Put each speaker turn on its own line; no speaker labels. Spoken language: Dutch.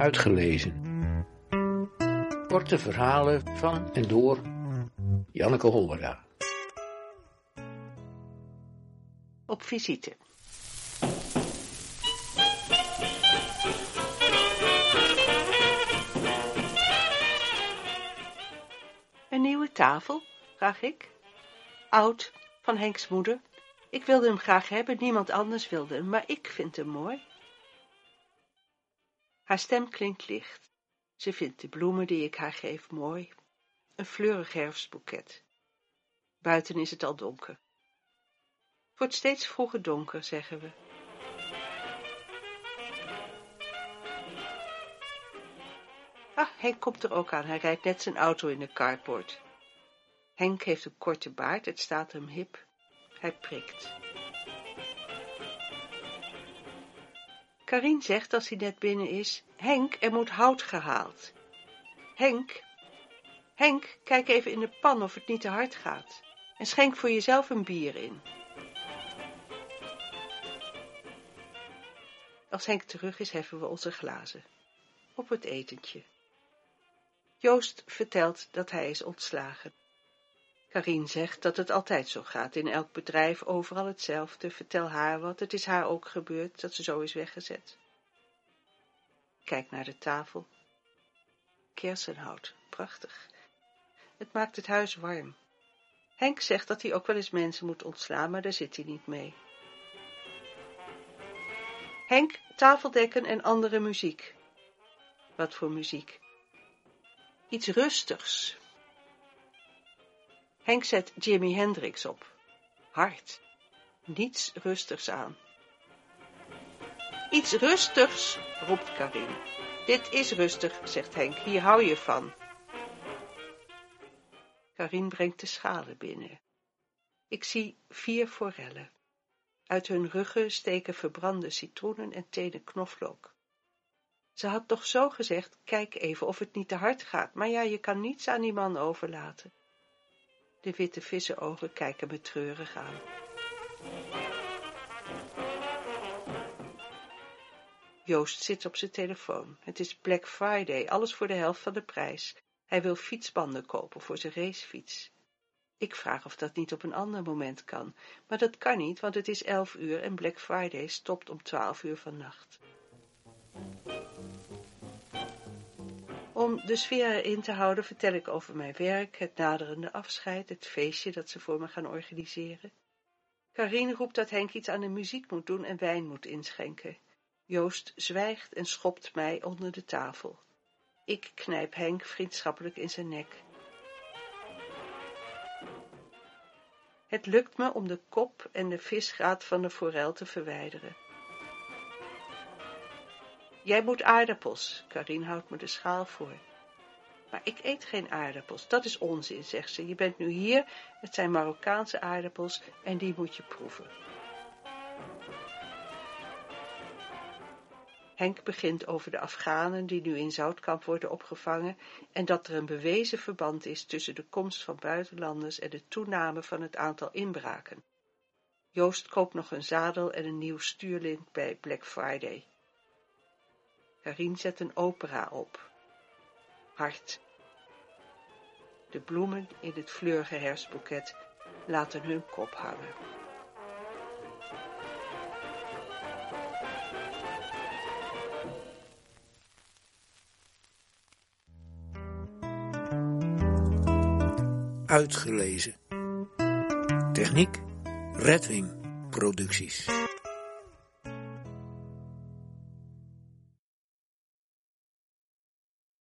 Uitgelezen. Korte verhalen van en door Janneke Hollera.
Op visite. Een nieuwe tafel, vraag ik. Oud, van Henks moeder. Ik wilde hem graag hebben, niemand anders wilde hem, maar ik vind hem mooi. Haar stem klinkt licht. Ze vindt de bloemen die ik haar geef mooi. Een fleurig herfstboeket. Buiten is het al donker. Het wordt steeds vroeger donker, zeggen we. Ah, Henk komt er ook aan. Hij rijdt net zijn auto in de carport. Henk heeft een korte baard, het staat hem hip. Hij prikt. Karin zegt als hij net binnen is, Henk, er moet hout gehaald. Henk, Henk, kijk even in de pan of het niet te hard gaat. En schenk voor jezelf een bier in. Als Henk terug is, heffen we onze glazen. Op het etentje. Joost vertelt dat hij is ontslagen. Karin zegt dat het altijd zo gaat, in elk bedrijf, overal hetzelfde. Vertel haar wat, het is haar ook gebeurd, dat ze zo is weggezet. Kijk naar de tafel. Kersenhout, prachtig. Het maakt het huis warm. Henk zegt dat hij ook wel eens mensen moet ontslaan, maar daar zit hij niet mee. Henk, tafeldekken en andere muziek. Wat voor muziek? Iets rustigs, Henk zet Jimi Hendrix op. Hard. Niets rustigs aan. Iets rustigs, roept Karin. Dit is rustig, zegt Henk. Hier hou je van. Karin brengt de schalen binnen. Ik zie vier forellen. Uit hun ruggen steken verbrande citroenen en tenen knoflook. Ze had toch zo gezegd, kijk even of het niet te hard gaat, maar ja, je kan niets aan die man overlaten. De witte vissenogen kijken me treurig aan. Joost zit op zijn telefoon. Het is Black Friday, alles voor de helft van de prijs. Hij wil fietsbanden kopen voor zijn racefiets. Ik vraag of dat niet op een ander moment kan, maar dat kan niet, want het is elf uur en Black Friday stopt om twaalf uur vannacht. Om de sfeer erin te houden vertel ik over mijn werk, het naderende afscheid, het feestje dat ze voor me gaan organiseren. Karine roept dat Henk iets aan de muziek moet doen en wijn moet inschenken. Joost zwijgt en schopt mij onder de tafel. Ik knijp Henk vriendschappelijk in zijn nek. Het lukt me om de kop en de visgraat van de forel te verwijderen. Jij moet aardappels. Karin houdt me de schaal voor. Maar ik eet geen aardappels. Dat is onzin, zegt ze. Je bent nu hier, het zijn Marokkaanse aardappels en die moet je proeven. Henk begint over de Afghanen die nu in Zoutkamp worden opgevangen en dat er een bewezen verband is tussen de komst van buitenlanders en de toename van het aantal inbraken. Joost koopt nog een zadel en een nieuw stuurlint bij Black Friday. Karin zet een opera op. Hart. De bloemen in het fleurige herfstboeket laten hun kop hangen.
Uitgelezen. Techniek Redwing Producties.